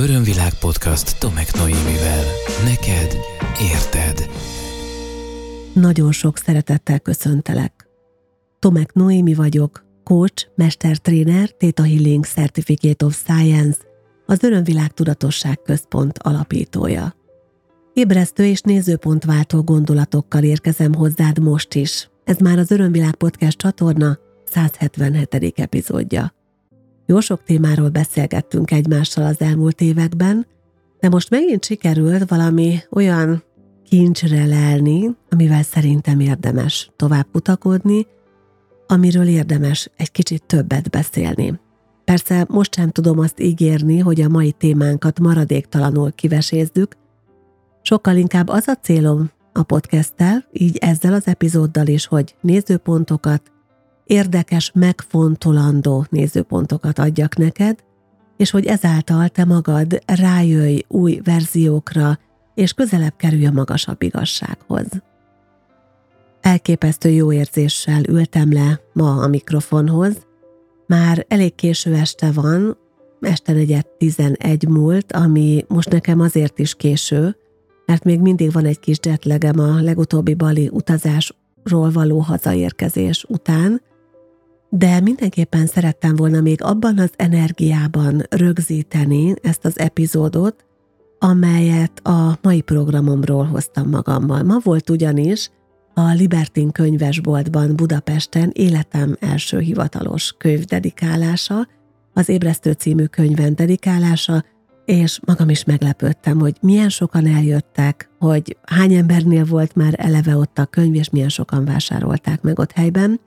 Örömvilág podcast Tomek Noémivel. Neked érted. Nagyon sok szeretettel köszöntelek. Tomek Noémi vagyok, coach, mestertréner, Theta Healing Certificate of Science, az Örömvilág Tudatosság Központ alapítója. Ébresztő és nézőpontváltó gondolatokkal érkezem hozzád most is. Ez már az Örömvilág Podcast csatorna 177. epizódja. Jó sok témáról beszélgettünk egymással az elmúlt években, de most megint sikerült valami olyan kincsre lelni, amivel szerintem érdemes tovább kutakodni, amiről érdemes egy kicsit többet beszélni. Persze most sem tudom azt ígérni, hogy a mai témánkat maradéktalanul kivesézzük, sokkal inkább az a célom a podcasttel, így ezzel az epizóddal is, hogy nézőpontokat, érdekes, megfontolandó nézőpontokat adjak neked, és hogy ezáltal te magad rájöjj új verziókra, és közelebb kerülj a magasabb igazsághoz. Elképesztő jó érzéssel ültem le ma a mikrofonhoz. Már elég késő este van, este negyed 11 múlt, ami most nekem azért is késő, mert még mindig van egy kis jetlegem a legutóbbi bali utazásról való hazaérkezés után, de mindenképpen szerettem volna még abban az energiában rögzíteni ezt az epizódot, amelyet a mai programomról hoztam magammal. Ma volt ugyanis a Libertin könyvesboltban Budapesten életem első hivatalos könyv dedikálása, az Ébresztő című könyven dedikálása, és magam is meglepődtem, hogy milyen sokan eljöttek, hogy hány embernél volt már eleve ott a könyv, és milyen sokan vásárolták meg ott helyben,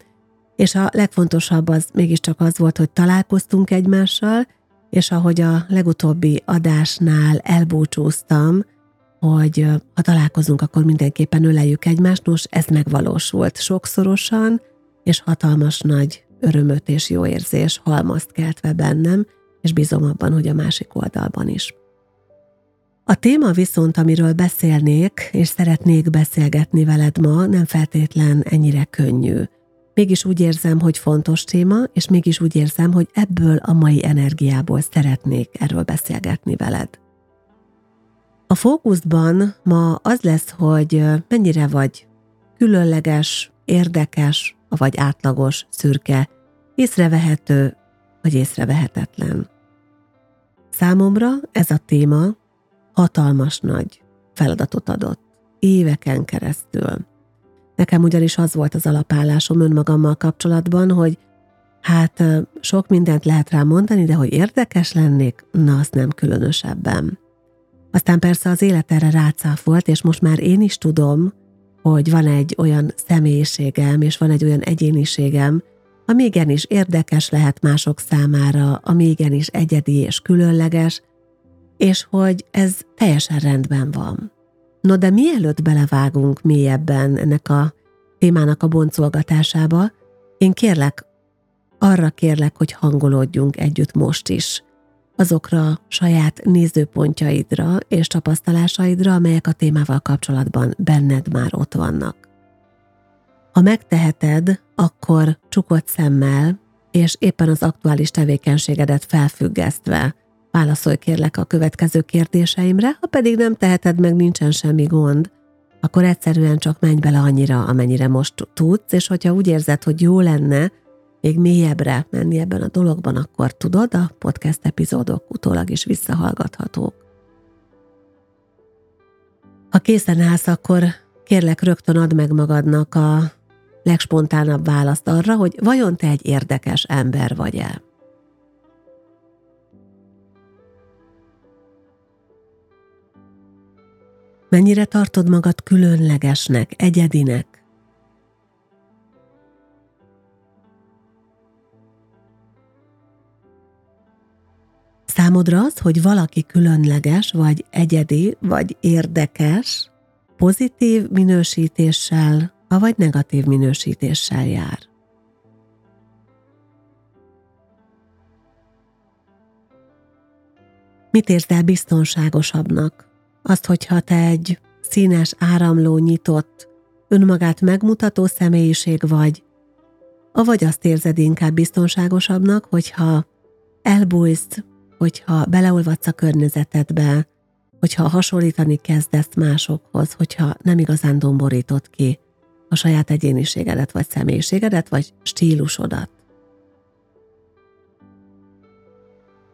és a legfontosabb az mégiscsak az volt, hogy találkoztunk egymással, és ahogy a legutóbbi adásnál elbúcsúztam, hogy ha találkozunk, akkor mindenképpen öleljük egymást, nos, ez megvalósult sokszorosan, és hatalmas nagy örömöt és jó érzés halmazt keltve bennem, és bízom abban, hogy a másik oldalban is. A téma viszont, amiről beszélnék, és szeretnék beszélgetni veled ma, nem feltétlen ennyire könnyű. Mégis úgy érzem, hogy fontos téma, és mégis úgy érzem, hogy ebből a mai energiából szeretnék erről beszélgetni veled. A fókuszban ma az lesz, hogy mennyire vagy különleges, érdekes, vagy átlagos, szürke, észrevehető, vagy észrevehetetlen. Számomra ez a téma hatalmas nagy feladatot adott, éveken keresztül. Nekem ugyanis az volt az alapállásom önmagammal kapcsolatban, hogy hát sok mindent lehet rám mondani, de hogy érdekes lennék, na azt nem különösebben. Aztán persze az élet erre rácáfolt, és most már én is tudom, hogy van egy olyan személyiségem, és van egy olyan egyéniségem, ami igenis érdekes lehet mások számára, ami igenis egyedi és különleges, és hogy ez teljesen rendben van. No de mielőtt belevágunk mélyebben ennek a témának a boncolgatásába, én kérlek, arra kérlek, hogy hangolódjunk együtt most is, azokra saját nézőpontjaidra és tapasztalásaidra, amelyek a témával kapcsolatban benned már ott vannak. Ha megteheted, akkor csukott szemmel, és éppen az aktuális tevékenységedet felfüggesztve válaszolj kérlek a következő kérdéseimre, ha pedig nem teheted meg, nincsen semmi gond, akkor egyszerűen csak menj bele annyira, amennyire most tudsz, és hogyha úgy érzed, hogy jó lenne még mélyebbre menni ebben a dologban, akkor tudod, a podcast epizódok utólag is visszahallgathatók. Ha készen állsz, akkor kérlek rögtön add meg magadnak a legspontánabb választ arra, hogy vajon te egy érdekes ember vagy-e. Mennyire tartod magad különlegesnek, egyedinek? Számodra az, hogy valaki különleges, vagy egyedi, vagy érdekes, pozitív minősítéssel, vagy negatív minősítéssel jár. Mit érzel biztonságosabbnak? Azt, hogyha te egy színes, áramló, nyitott, önmagát megmutató személyiség vagy, avagy azt érzed inkább biztonságosabbnak, hogyha elbújsz, hogyha beleolvadsz a környezetedbe, hogyha hasonlítani kezdesz másokhoz, hogyha nem igazán domborítod ki a saját egyéniségedet, vagy személyiségedet, vagy stílusodat.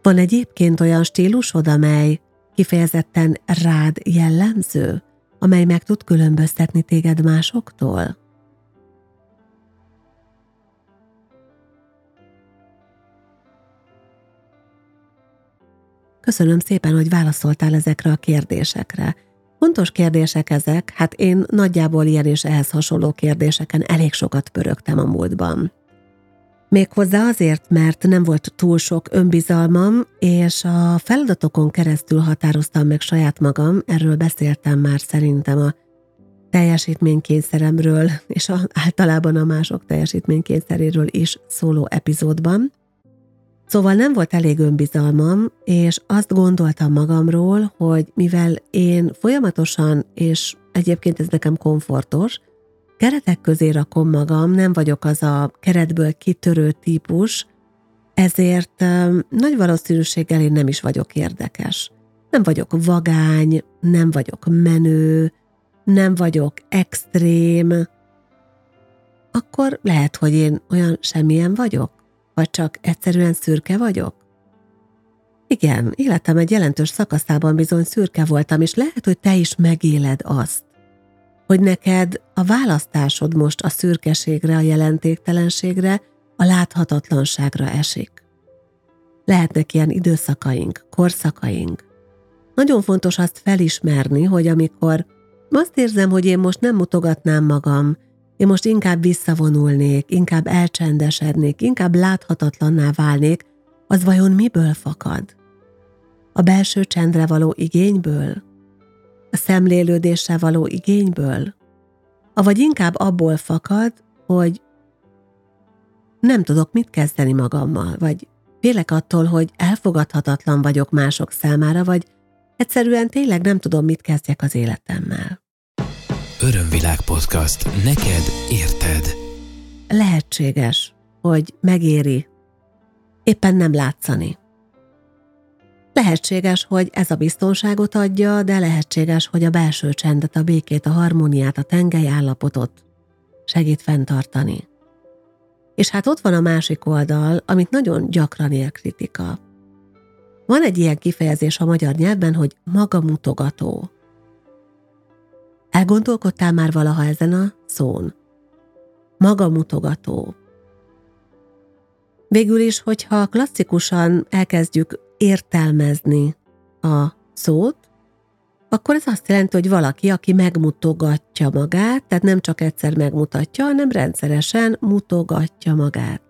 Van egyébként olyan stílusod, amely kifejezetten rád jellemző, amely meg tud különböztetni téged másoktól? Köszönöm szépen, hogy válaszoltál ezekre a kérdésekre. Fontos kérdések ezek, hát én nagyjából ilyen és ehhez hasonló kérdéseken elég sokat pörögtem a múltban. Méghozzá azért, mert nem volt túl sok önbizalmam, és a feladatokon keresztül határoztam meg saját magam, erről beszéltem már szerintem a teljesítménykényszeremről, és a, általában a mások teljesítménykényszeréről is szóló epizódban. Szóval nem volt elég önbizalmam, és azt gondoltam magamról, hogy mivel én folyamatosan, és egyébként ez nekem komfortos, keretek közé rakom magam, nem vagyok az a keretből kitörő típus, ezért nagy valószínűséggel én nem is vagyok érdekes. Nem vagyok vagány, nem vagyok menő, nem vagyok extrém, akkor lehet, hogy én olyan semmilyen vagyok, vagy csak egyszerűen szürke vagyok? Igen, életem egy jelentős szakaszában bizony szürke voltam, és lehet, hogy te is megéled azt, hogy neked a választásod most a szürkeségre, a jelentéktelenségre, a láthatatlanságra esik. Lehetnek ilyen időszakaink, korszakaink. Nagyon fontos azt felismerni, hogy amikor azt érzem, hogy én most nem mutogatnám magam, én most inkább visszavonulnék, inkább elcsendesednék, inkább láthatatlanná válnék, az vajon miből fakad? A belső csendre való igényből? A szemlélődéssel való igényből, avagy inkább abból fakad, hogy nem tudok mit kezdeni magammal, vagy félek attól, hogy elfogadhatatlan vagyok mások számára, vagy egyszerűen tényleg nem tudom, mit kezdjek az életemmel. Örömvilág podcast. Neked érted. Lehetséges, hogy megéri éppen nem látszani. Lehetséges, hogy ez a biztonságot adja, de lehetséges, hogy a belső csendet, a békét, a harmóniát, a tengely állapotot segít fenntartani. És hát ott van a másik oldal, amit nagyon gyakran ér kritika. Van egy ilyen kifejezés a magyar nyelvben, hogy magamutogató. Elgondolkodtál már valaha ezen a szón? Magamutogató. Végül is, hogyha klasszikusan elkezdjük értelmezni a szót, akkor ez azt jelenti, hogy valaki, aki megmutogatja magát, tehát nem csak egyszer megmutatja, hanem rendszeresen mutogatja magát.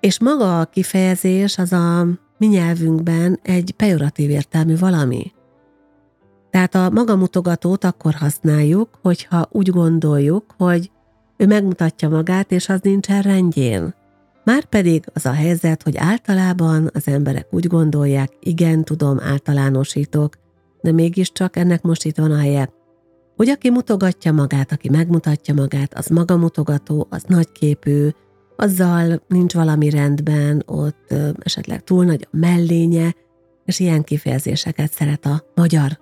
És maga a kifejezés az a mi nyelvünkben egy pejoratív értelmű valami. Tehát a magamutogatót akkor használjuk, hogyha úgy gondoljuk, hogy ő megmutatja magát, és az nincsen rendjén. Márpedig az a helyzet, hogy általában az emberek úgy gondolják, igen, tudom, általánosítok, de mégiscsak ennek most itt van a helye, hogy aki mutogatja magát, aki megmutatja magát, az magamutogató, az nagyképű, azzal nincs valami rendben, ott ö, esetleg túl nagy a mellénye, és ilyen kifejezéseket szeret a magyar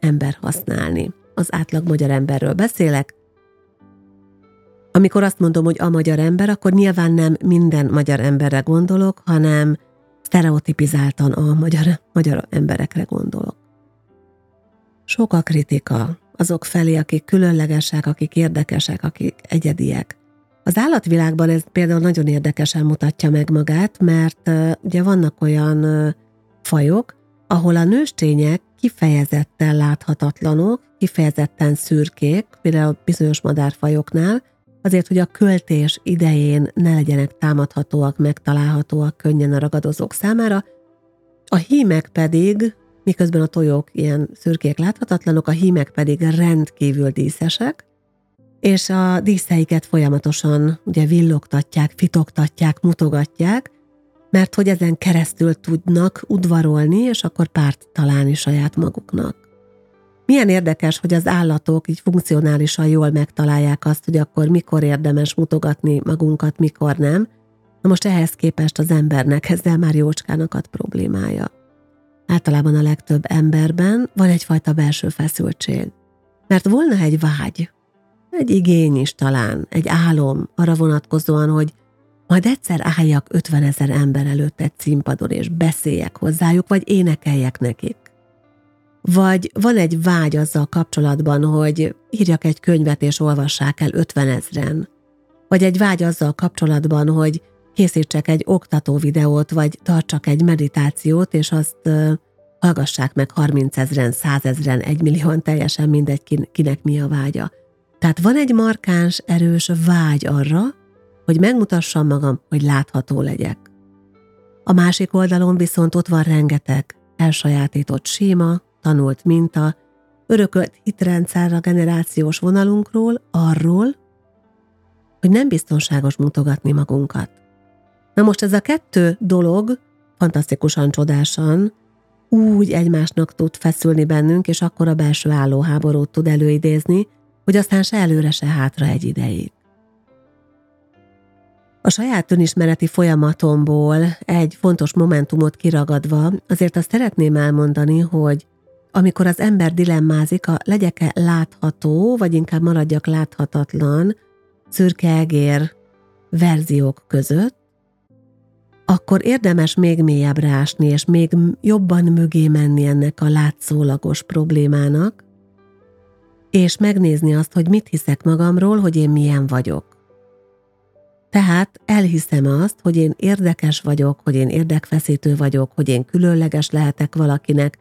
ember használni. Az átlag magyar emberről beszélek, amikor azt mondom, hogy a magyar ember, akkor nyilván nem minden magyar emberre gondolok, hanem sztereotipizáltan a magyar, magyar emberekre gondolok. Sok a kritika azok felé, akik különlegesek, akik érdekesek, akik egyediek. Az állatvilágban ez például nagyon érdekesen mutatja meg magát, mert uh, ugye vannak olyan fajok, ahol a nőstények kifejezetten láthatatlanok, kifejezetten szürkék, például bizonyos madárfajoknál, azért, hogy a költés idején ne legyenek támadhatóak, megtalálhatóak könnyen a ragadozók számára, a hímek pedig, miközben a tojók ilyen szürkék láthatatlanok, a hímek pedig rendkívül díszesek, és a díszeiket folyamatosan ugye villogtatják, fitoktatják, mutogatják, mert hogy ezen keresztül tudnak udvarolni, és akkor párt találni saját maguknak. Milyen érdekes, hogy az állatok így funkcionálisan jól megtalálják azt, hogy akkor mikor érdemes mutogatni magunkat, mikor nem, Na most ehhez képest az embernek ezzel már jócskán akad problémája. Általában a legtöbb emberben van egyfajta belső feszültség. Mert volna egy vágy, egy igény is talán, egy álom arra vonatkozóan, hogy majd egyszer álljak 50 ezer ember előtt egy színpadon, és beszéljek hozzájuk, vagy énekeljek nekik. Vagy van egy vágy azzal kapcsolatban, hogy írjak egy könyvet és olvassák el 50 ezren. Vagy egy vágy azzal kapcsolatban, hogy készítsek egy oktató videót, vagy tartsak egy meditációt, és azt uh, hallgassák meg 30 ezren, 100 ezren, 1 millióan, teljesen mindegy, kinek mi a vágya. Tehát van egy markáns, erős vágy arra, hogy megmutassam magam, hogy látható legyek. A másik oldalon viszont ott van rengeteg elsajátított síma, tanult minta, örökölt hitrendszer a generációs vonalunkról, arról, hogy nem biztonságos mutogatni magunkat. Na most ez a kettő dolog fantasztikusan csodásan úgy egymásnak tud feszülni bennünk, és akkor a belső állóháborút tud előidézni, hogy aztán se előre, se hátra egy ideig. A saját önismereti folyamatomból egy fontos momentumot kiragadva, azért azt szeretném elmondani, hogy amikor az ember dilemmázik, a legyeke látható, vagy inkább maradjak láthatatlan, szürke egér verziók között, akkor érdemes még mélyebbre ásni, és még jobban mögé menni ennek a látszólagos problémának, és megnézni azt, hogy mit hiszek magamról, hogy én milyen vagyok. Tehát elhiszem azt, hogy én érdekes vagyok, hogy én érdekfeszítő vagyok, hogy én különleges lehetek valakinek,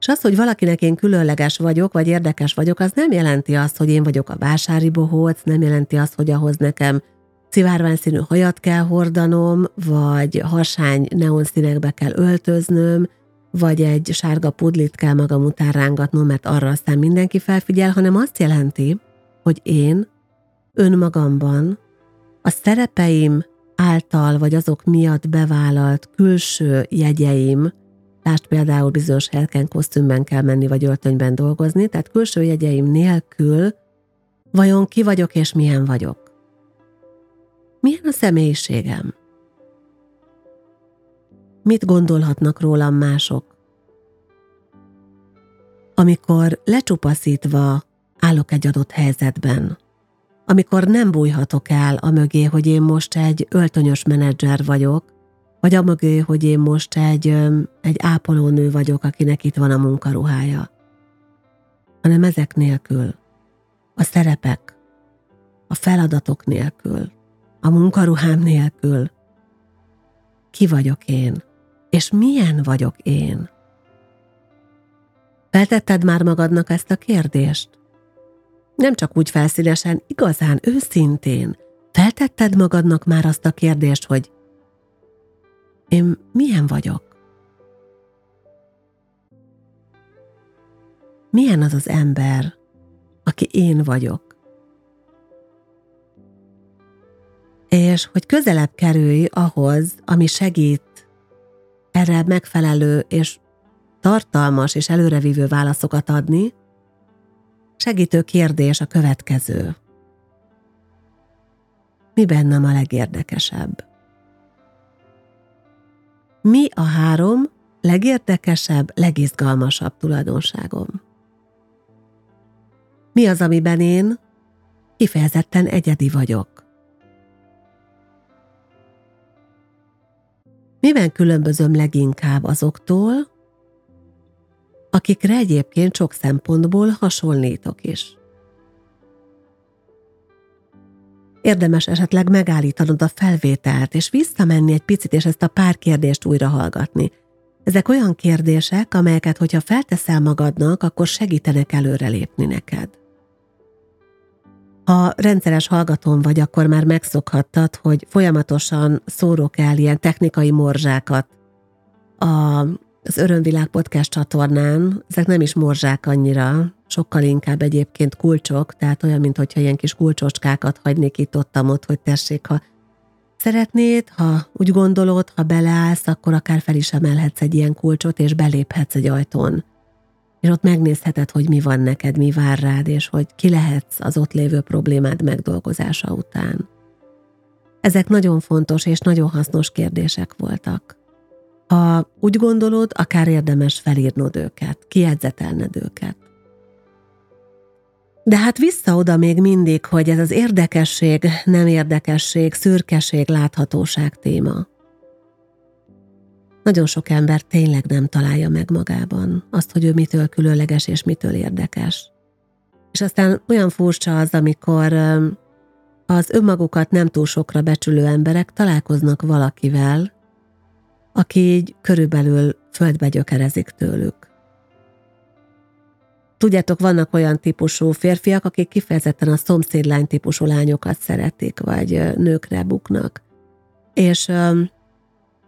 és az, hogy valakinek én különleges vagyok, vagy érdekes vagyok, az nem jelenti azt, hogy én vagyok a vásári bohóc, nem jelenti azt, hogy ahhoz nekem szivárvány színű hajat kell hordanom, vagy harsány neonszínekbe kell öltöznöm, vagy egy sárga pudlit kell magam után rángatnom, mert arra aztán mindenki felfigyel, hanem azt jelenti, hogy én önmagamban a szerepeim által, vagy azok miatt bevállalt külső jegyeim, Lásd például bizonyos helyeken kosztümben kell menni, vagy öltönyben dolgozni, tehát külső jegyeim nélkül vajon ki vagyok és milyen vagyok. Milyen a személyiségem? Mit gondolhatnak rólam mások? Amikor lecsupaszítva állok egy adott helyzetben, amikor nem bújhatok el a mögé, hogy én most egy öltönyös menedzser vagyok, vagy a mögé, hogy én most egy, egy ápolónő vagyok, akinek itt van a munkaruhája, hanem ezek nélkül, a szerepek, a feladatok nélkül, a munkaruhám nélkül, ki vagyok én, és milyen vagyok én? Feltetted már magadnak ezt a kérdést? Nem csak úgy felszínesen, igazán, őszintén. Feltetted magadnak már azt a kérdést, hogy én milyen vagyok? Milyen az az ember, aki én vagyok? És hogy közelebb kerülj ahhoz, ami segít erre megfelelő és tartalmas és előrevívő válaszokat adni, segítő kérdés a következő. Mi bennem a legérdekesebb? Mi a három legérdekesebb, legizgalmasabb tulajdonságom? Mi az, amiben én kifejezetten egyedi vagyok? Miben különbözöm leginkább azoktól, akikre egyébként sok szempontból hasonlítok is? Érdemes esetleg megállítanod a felvételt, és visszamenni egy picit, és ezt a pár kérdést újra hallgatni. Ezek olyan kérdések, amelyeket, hogyha felteszel magadnak, akkor segítenek előrelépni neked. Ha rendszeres hallgatón vagy, akkor már megszokhattad, hogy folyamatosan szórok el ilyen technikai morzsákat a, az Örömvilág podcast csatornán. Ezek nem is morzsák annyira, sokkal inkább egyébként kulcsok, tehát olyan, mintha ilyen kis kulcsocskákat hagynék itt ott, ott, hogy tessék, ha szeretnéd, ha úgy gondolod, ha beleállsz, akkor akár fel is emelhetsz egy ilyen kulcsot, és beléphetsz egy ajtón. És ott megnézheted, hogy mi van neked, mi vár rád, és hogy ki lehetsz az ott lévő problémád megdolgozása után. Ezek nagyon fontos és nagyon hasznos kérdések voltak. Ha úgy gondolod, akár érdemes felírnod őket, kiedzetelned őket. De hát vissza oda még mindig, hogy ez az érdekesség, nem érdekesség, szürkeség, láthatóság téma. Nagyon sok ember tényleg nem találja meg magában azt, hogy ő mitől különleges és mitől érdekes. És aztán olyan furcsa az, amikor az önmagukat nem túl sokra becsülő emberek találkoznak valakivel, aki így körülbelül földbe gyökerezik tőlük. Tudjátok, vannak olyan típusú férfiak, akik kifejezetten a szomszédlány típusú lányokat szeretik, vagy nőkre buknak. És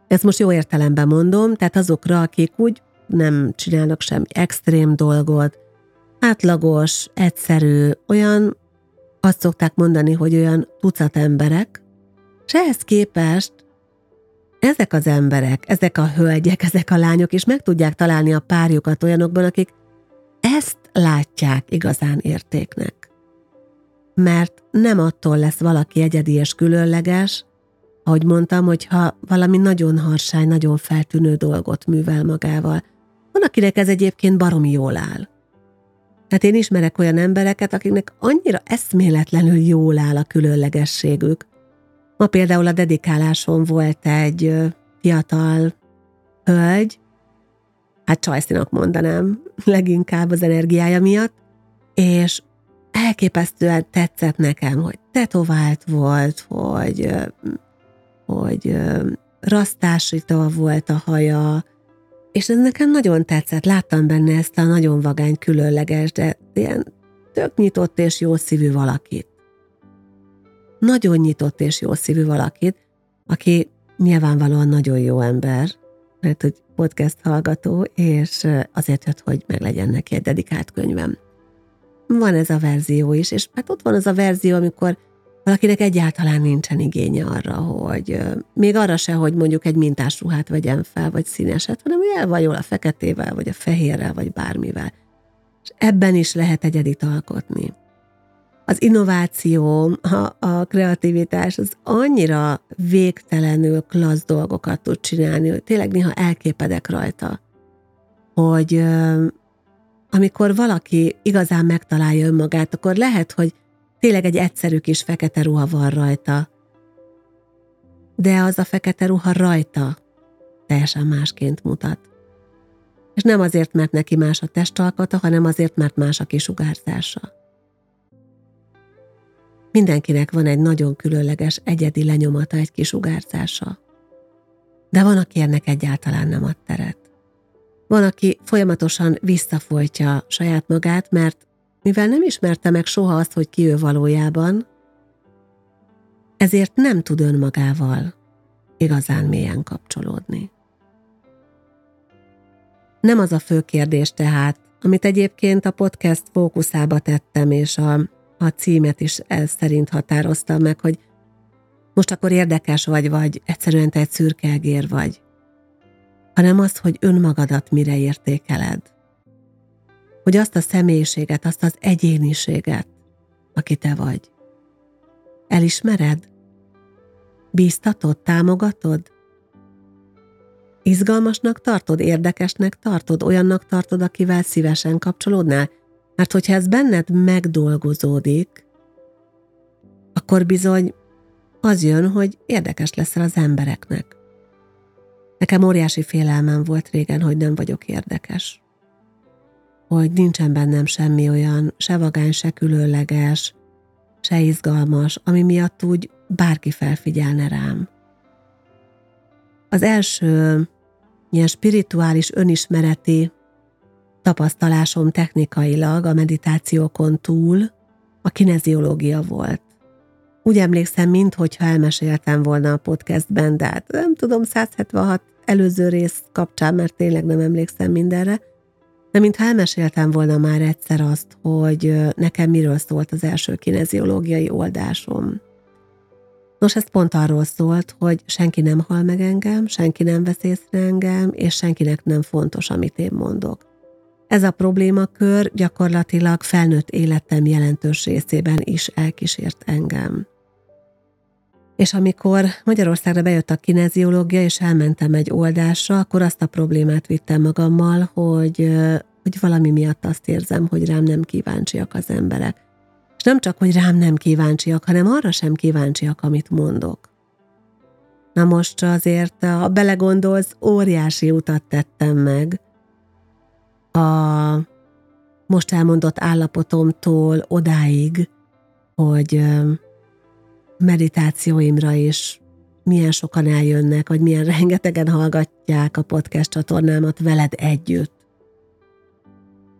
ezt most jó értelemben mondom, tehát azokra, akik úgy nem csinálnak semmi extrém dolgot, átlagos, egyszerű, olyan, azt szokták mondani, hogy olyan tucat emberek, és ehhez képest ezek az emberek, ezek a hölgyek, ezek a lányok is meg tudják találni a párjukat olyanokban, akik ezt látják igazán értéknek. Mert nem attól lesz valaki egyedi és különleges, ahogy mondtam, hogyha valami nagyon harsány, nagyon feltűnő dolgot művel magával. Van, akinek ez egyébként baromi jól áll. Tehát én ismerek olyan embereket, akiknek annyira eszméletlenül jól áll a különlegességük. Ma például a dedikáláson volt egy fiatal hölgy, hát csajszinak mondanám, leginkább az energiája miatt, és elképesztően tetszett nekem, hogy tetovált volt, hogy, hogy rasztásítva volt a haja, és ez nekem nagyon tetszett, láttam benne ezt a nagyon vagány, különleges, de ilyen tök nyitott és jó szívű valakit. Nagyon nyitott és jó szívű valakit, aki nyilvánvalóan nagyon jó ember, mert hogy podcast hallgató, és azért jött, hogy meg legyen neki egy dedikált könyvem. Van ez a verzió is, és hát ott van az a verzió, amikor valakinek egyáltalán nincsen igénye arra, hogy még arra se, hogy mondjuk egy mintás ruhát vegyen fel, vagy színeset, hanem hogy el van jól a feketével, vagy a fehérrel, vagy bármivel. És ebben is lehet egyedit alkotni. Az innováció, a, a kreativitás az annyira végtelenül klassz dolgokat tud csinálni, hogy tényleg néha elképedek rajta, hogy amikor valaki igazán megtalálja önmagát, akkor lehet, hogy Tényleg egy egyszerű kis fekete ruha van rajta. De az a fekete ruha rajta teljesen másként mutat. És nem azért, mert neki más a testalkata, hanem azért, mert más a kisugárzása. Mindenkinek van egy nagyon különleges, egyedi lenyomata, egy kisugárzása. De van, aki ennek egyáltalán nem ad teret. Van, aki folyamatosan visszafolytja saját magát, mert mivel nem ismerte meg soha azt, hogy ki ő valójában, ezért nem tud önmagával igazán mélyen kapcsolódni. Nem az a fő kérdés tehát, amit egyébként a podcast fókuszába tettem, és a, a címet is ez szerint határoztam meg, hogy most akkor érdekes vagy, vagy egyszerűen te egy szürkelgér vagy, hanem az, hogy önmagadat mire értékeled hogy azt a személyiséget, azt az egyéniséget, aki te vagy. Elismered? Bíztatod, támogatod? Izgalmasnak tartod, érdekesnek tartod, olyannak tartod, akivel szívesen kapcsolódnál? Mert hogyha ez benned megdolgozódik, akkor bizony az jön, hogy érdekes leszel az embereknek. Nekem óriási félelmem volt régen, hogy nem vagyok érdekes hogy nincsen bennem semmi olyan, se vagány, se különleges, se izgalmas, ami miatt úgy bárki felfigyelne rám. Az első ilyen spirituális önismereti tapasztalásom technikailag a meditációkon túl a kineziológia volt. Úgy emlékszem, minthogyha elmeséltem volna a podcastben, de hát nem tudom, 176 előző rész kapcsán, mert tényleg nem emlékszem mindenre, de mintha elmeséltem volna már egyszer azt, hogy nekem miről szólt az első kineziológiai oldásom. Nos, ez pont arról szólt, hogy senki nem hal meg engem, senki nem vesz észre engem, és senkinek nem fontos, amit én mondok. Ez a problémakör gyakorlatilag felnőtt életem jelentős részében is elkísért engem. És amikor Magyarországra bejött a kineziológia, és elmentem egy oldásra, akkor azt a problémát vittem magammal, hogy, hogy valami miatt azt érzem, hogy rám nem kíváncsiak az emberek. És nem csak, hogy rám nem kíváncsiak, hanem arra sem kíváncsiak, amit mondok. Na most azért, ha belegondolsz, óriási utat tettem meg a most elmondott állapotomtól odáig, hogy meditációimra is milyen sokan eljönnek, vagy milyen rengetegen hallgatják a podcast csatornámat veled együtt.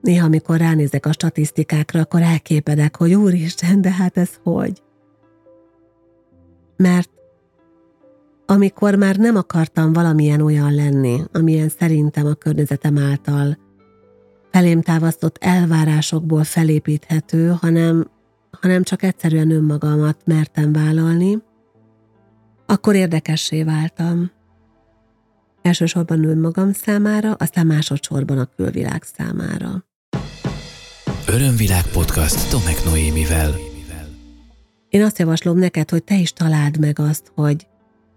Néha, amikor ránézek a statisztikákra, akkor elképedek, hogy úristen, de hát ez hogy? Mert amikor már nem akartam valamilyen olyan lenni, amilyen szerintem a környezetem által felém távasztott elvárásokból felépíthető, hanem, hanem csak egyszerűen önmagamat mertem vállalni, akkor érdekessé váltam. Elsősorban önmagam számára, aztán másodszorban a külvilág számára. Örömvilág podcast Tomek Noémivel. Én azt javaslom neked, hogy te is találd meg azt, hogy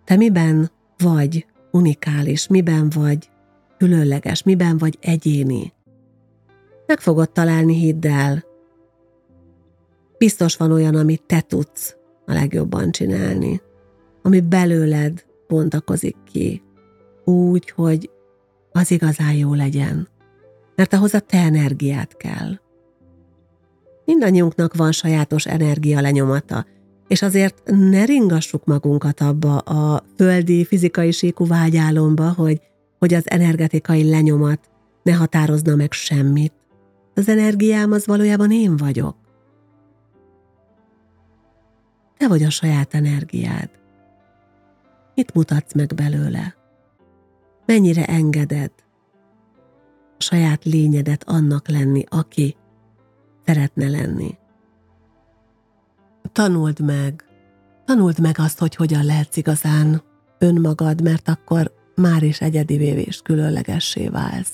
te miben vagy unikális, miben vagy különleges, miben vagy egyéni. Meg fogod találni, hidd el. Biztos van olyan, amit te tudsz a legjobban csinálni, ami belőled bontakozik ki, úgy, hogy az igazán jó legyen. Mert ahhoz a te energiát kell. Mindannyiunknak van sajátos energia lenyomata, és azért ne ringassuk magunkat abba a földi, fizikai síkú vágyálomba, hogy, hogy az energetikai lenyomat ne határozna meg semmit. Az energiám az valójában én vagyok. Te vagy a saját energiád. Mit mutatsz meg belőle? Mennyire engeded a saját lényedet annak lenni, aki szeretne lenni? Tanuld meg, tanuld meg azt, hogy hogyan lehetsz igazán önmagad, mert akkor már is egyedi és különlegessé válsz.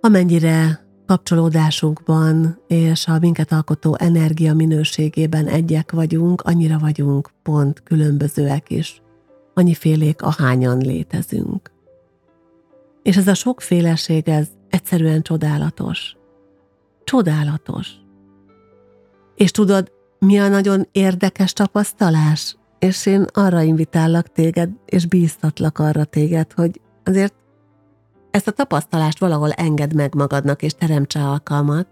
Amennyire kapcsolódásunkban és a minket alkotó energia minőségében egyek vagyunk, annyira vagyunk pont különbözőek is. Annyifélék, ahányan létezünk. És ez a sokféleség, ez egyszerűen csodálatos. Csodálatos. És tudod, mi a nagyon érdekes tapasztalás? És én arra invitállak téged, és bíztatlak arra téged, hogy azért ezt a tapasztalást valahol engedd meg magadnak, és teremtse alkalmat,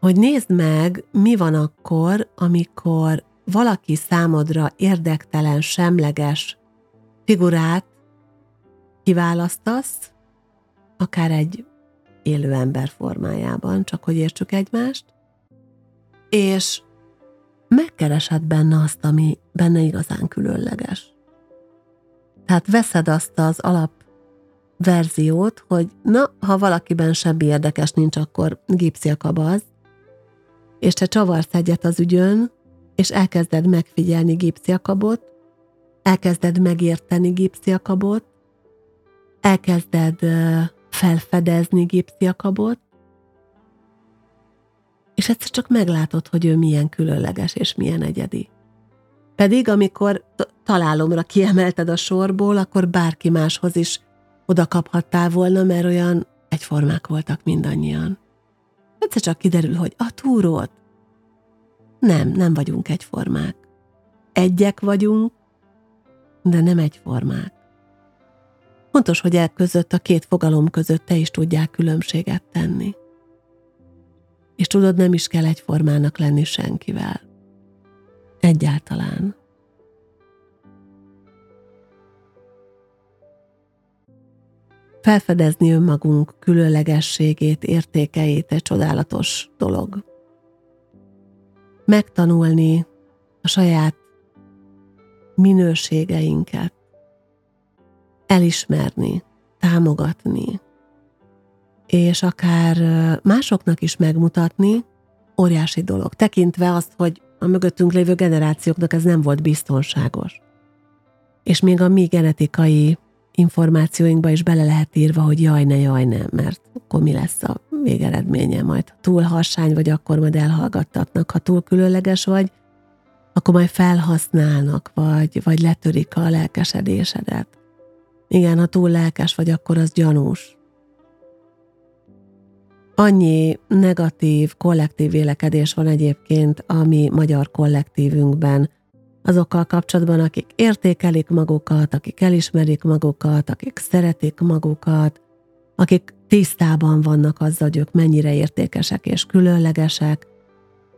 hogy nézd meg, mi van akkor, amikor valaki számodra érdektelen, semleges figurát kiválasztasz, akár egy élő ember formájában, csak hogy értsük egymást, és megkeresed benne azt, ami benne igazán különleges. Tehát veszed azt az alap verziót, hogy na, ha valakiben semmi érdekes nincs, akkor gipszi a kabaz, és te csavarsz egyet az ügyön, és elkezded megfigyelni gipsziakabot, elkezded megérteni gipsziakabot, elkezded felfedezni gipsziakabot, és egyszer csak meglátod, hogy ő milyen különleges és milyen egyedi. Pedig amikor találomra kiemelted a sorból, akkor bárki máshoz is oda kaphattál volna, mert olyan egyformák voltak mindannyian. Egyszer csak kiderül, hogy a túrót. Nem, nem vagyunk egyformák. Egyek vagyunk, de nem egyformák. Fontos, hogy el között, a két fogalom között te is tudják különbséget tenni. És tudod, nem is kell egyformának lenni senkivel. Egyáltalán. Felfedezni önmagunk különlegességét, értékeit egy csodálatos dolog. Megtanulni a saját minőségeinket, elismerni, támogatni, és akár másoknak is megmutatni, óriási dolog. Tekintve azt, hogy a mögöttünk lévő generációknak ez nem volt biztonságos. És még a mi genetikai információinkba is bele lehet írva, hogy jaj, ne, jaj, ne, mert akkor mi lesz a végeredménye majd. Túl harsány vagy, akkor majd elhallgattatnak. Ha túl különleges vagy, akkor majd felhasználnak, vagy, vagy letörik a lelkesedésedet. Igen, ha túl lelkes vagy, akkor az gyanús. Annyi negatív, kollektív vélekedés van egyébként a mi magyar kollektívünkben, azokkal kapcsolatban, akik értékelik magukat, akik elismerik magukat, akik szeretik magukat, akik tisztában vannak azzal, hogy ők mennyire értékesek és különlegesek,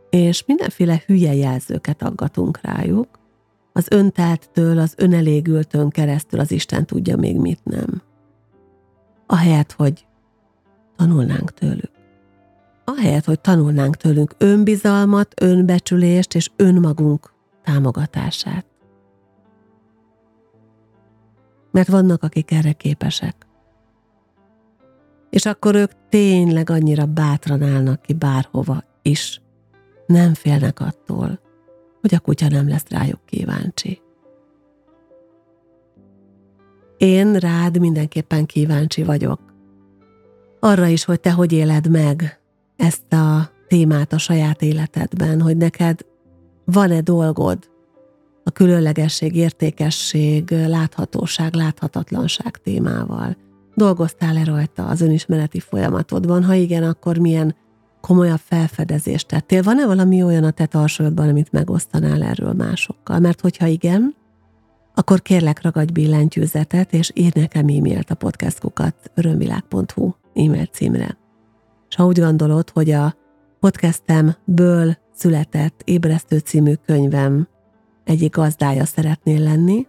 és mindenféle hülye jelzőket aggatunk rájuk, az öntelttől, az önelégültön keresztül az Isten tudja még mit nem. Ahelyett, hogy tanulnánk tőlük. Ahelyett, hogy tanulnánk tőlünk önbizalmat, önbecsülést és önmagunk támogatását. Mert vannak, akik erre képesek. És akkor ők tényleg annyira bátran állnak ki bárhova is. Nem félnek attól, hogy a kutya nem lesz rájuk kíváncsi. Én rád mindenképpen kíváncsi vagyok. Arra is, hogy te hogy éled meg ezt a témát a saját életedben, hogy neked van-e dolgod a különlegesség, értékesség, láthatóság, láthatatlanság témával? Dolgoztál-e rajta az önismereti folyamatodban? Ha igen, akkor milyen komolyabb felfedezést tettél? Van-e valami olyan a te tarsolyodban, amit megosztanál erről másokkal? Mert hogyha igen, akkor kérlek ragadj billentyűzetet, és írj nekem e-mailt a podcastkukat örömvilág.hu e-mail címre. És ha úgy gondolod, hogy a podcastemből született Ébresztő című könyvem. Egyik gazdája szeretnél lenni,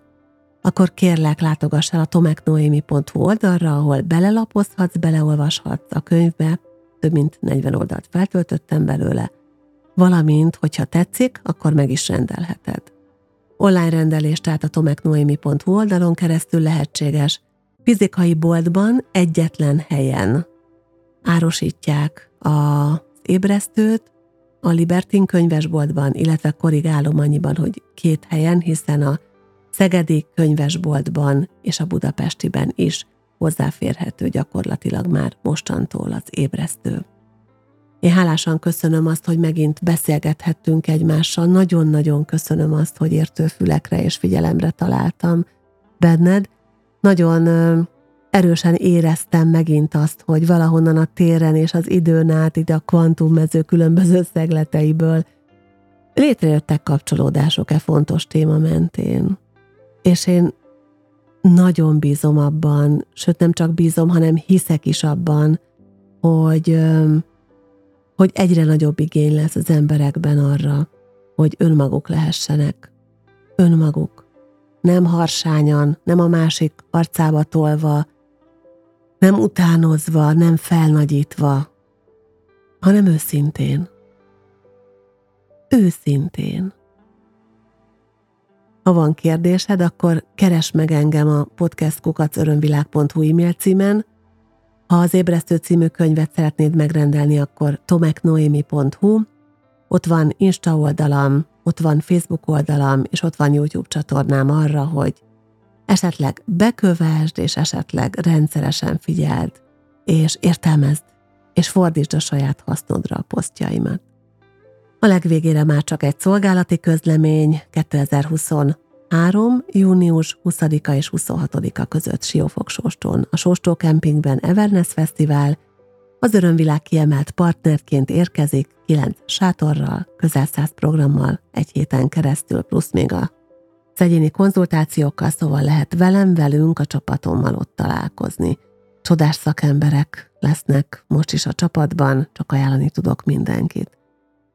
akkor kérlek látogass el a tomeknoemi.hu oldalra, ahol belelapozhatsz, beleolvashatsz a könyvbe, több mint 40 oldalt feltöltöttem belőle, valamint, hogyha tetszik, akkor meg is rendelheted. Online rendelés tehát a tomeknoemi.hu oldalon keresztül lehetséges, fizikai boltban egyetlen helyen. Árosítják az ébresztőt, a Libertin könyvesboltban, illetve korrigálom annyiban, hogy két helyen, hiszen a Szegedi könyvesboltban és a Budapestiben is hozzáférhető gyakorlatilag már mostantól az ébresztő. Én hálásan köszönöm azt, hogy megint beszélgethettünk egymással. Nagyon-nagyon köszönöm azt, hogy értő fülekre és figyelemre találtam benned. Nagyon erősen éreztem megint azt, hogy valahonnan a téren és az időn át, ide a kvantummező különböző szegleteiből létrejöttek kapcsolódások e fontos téma mentén. És én nagyon bízom abban, sőt nem csak bízom, hanem hiszek is abban, hogy, hogy egyre nagyobb igény lesz az emberekben arra, hogy önmaguk lehessenek. Önmaguk. Nem harsányan, nem a másik arcába tolva, nem utánozva, nem felnagyítva, hanem őszintén. Őszintén. Ha van kérdésed, akkor keres meg engem a podcastkukacörömvilág.hu e-mail címen. Ha az Ébresztő című könyvet szeretnéd megrendelni, akkor tomeknoemi.hu. Ott van Insta oldalam, ott van Facebook oldalam, és ott van YouTube csatornám arra, hogy esetleg bekövesd, és esetleg rendszeresen figyeld, és értelmezd, és fordítsd a saját hasznodra a posztjaimat. A legvégére már csak egy szolgálati közlemény 2023. június 20-a és 26-a között Siófok-Sóstón, a Sóstó Kempingben Everness Fesztivál, az Örömvilág kiemelt partnerként érkezik 9 sátorral, közel 100 programmal egy héten keresztül, plusz még a egyéni konzultációkkal, szóval lehet velem, velünk, a csapatommal ott találkozni. Csodás szakemberek lesznek most is a csapatban, csak ajánlani tudok mindenkit.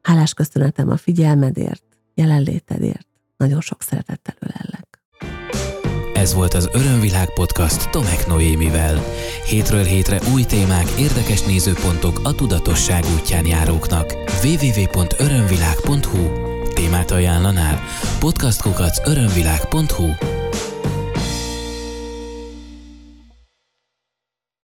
Hálás köszönetem a figyelmedért, jelenlétedért, nagyon sok szeretettel ölellek. Ez volt az Örömvilág podcast Tomek Noémivel. Hétről hétre új témák, érdekes nézőpontok a tudatosság útján járóknak. www.örömvilág.hu Témát ajánlanál? podcastkukac örömvilág.hu